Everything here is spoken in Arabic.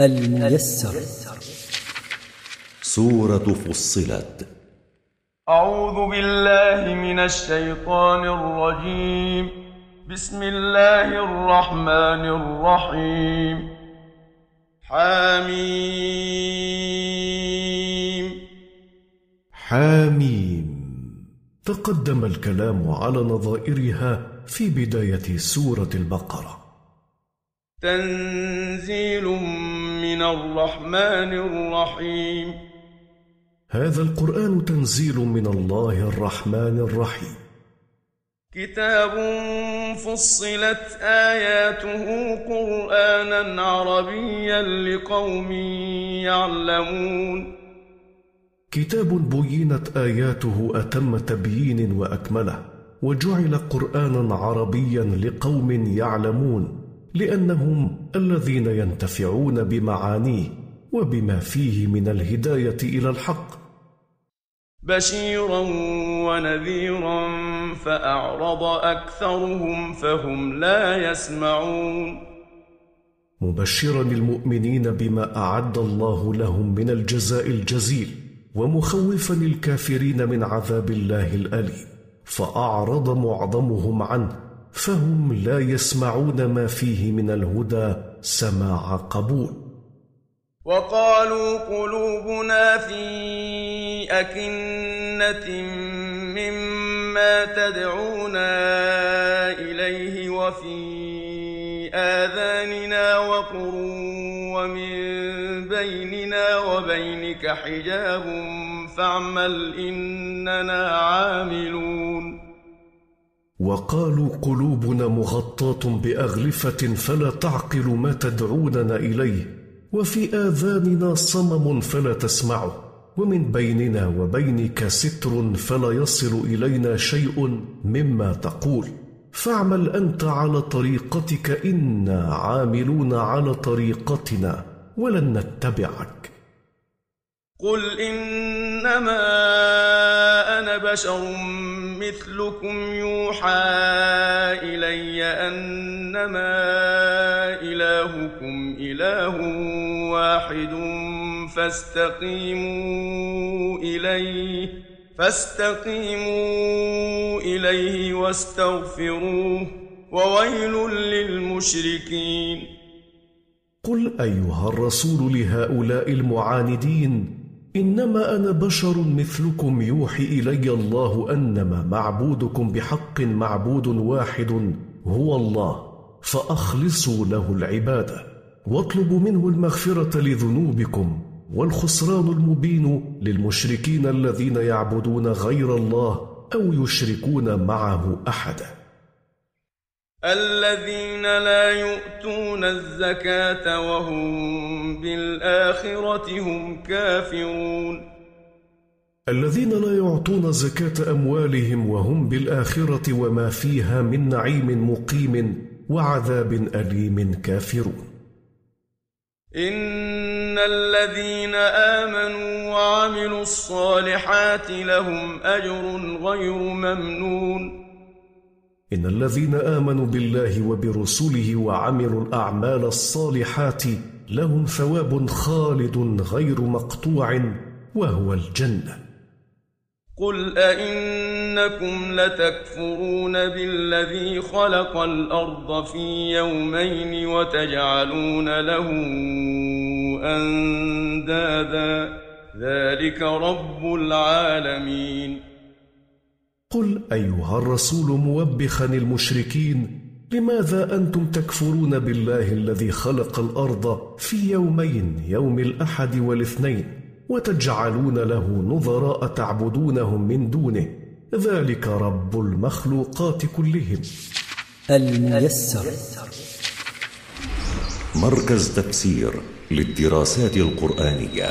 الميسر. سورة فصلت. أعوذ بالله من الشيطان الرجيم. بسم الله الرحمن الرحيم. حميم. حاميم تقدم الكلام على نظائرها في بداية سورة البقرة. تنزيل من الرحمن الرحيم. هذا القرآن تنزيل من الله الرحمن الرحيم. كتاب فصلت آياته قرآنا عربيا لقوم يعلمون. كتاب بينت آياته أتم تبيين وأكمله وجعل قرآنا عربيا لقوم يعلمون. لأنهم الذين ينتفعون بمعانيه وبما فيه من الهداية إلى الحق. بشيرا ونذيرا فأعرض أكثرهم فهم لا يسمعون. مبشرا المؤمنين بما أعد الله لهم من الجزاء الجزيل ومخوفا الكافرين من عذاب الله الأليم فأعرض معظمهم عنه فهم لا يسمعون ما فيه من الهدى سماع قبول. وقالوا قلوبنا في أكنة مما تدعونا إليه وفي آذاننا وقر ومن بيننا وبينك حجاب فاعمل إننا عاملون. وقالوا قلوبنا مغطاة بأغلفة فلا تعقل ما تدعوننا إليه وفي آذاننا صمم فلا تسمعه ومن بيننا وبينك ستر فلا يصل إلينا شيء مما تقول. فاعمل أنت على طريقتك إنا عاملون على طريقتنا ولن نتبعك. قل إنما أنا بشر مثلكم يوحى إلي أنما إلهكم إله واحد فاستقيموا إليه فاستقيموا إليه واستغفروه وويل للمشركين. قل أيها الرسول لهؤلاء المعاندين إنما أنا بشر مثلكم يوحي إلي الله أنما معبودكم بحق معبود واحد هو الله فأخلصوا له العباده واطلبوا منه المغفرة لذنوبكم والخسران المبين للمشركين الذين يعبدون غير الله أو يشركون معه أحدا. الذين لا يؤتون الزكاة وهم بالآخرة هم كافرون. الذين لا يعطون زكاة أموالهم وهم بالآخرة وما فيها من نعيم مقيم وعذاب أليم كافرون. إن الذين آمنوا وعملوا الصالحات لهم أجر غير ممنون. إن الذين آمنوا بالله وبرسله وعملوا الأعمال الصالحات لهم ثواب خالد غير مقطوع وهو الجنة. قل أئنكم لتكفرون بالذي خلق الأرض في يومين وتجعلون له أندادا. ذلك رب العالمين. قل أيها الرسول موبخا المشركين لماذا أنتم تكفرون بالله الذي خلق الأرض في يومين يوم الأحد والاثنين وتجعلون له نظراء تعبدونهم من دونه؟ ذلك رب المخلوقات كلهم. الميسر. مركز تفسير للدراسات القرآنية.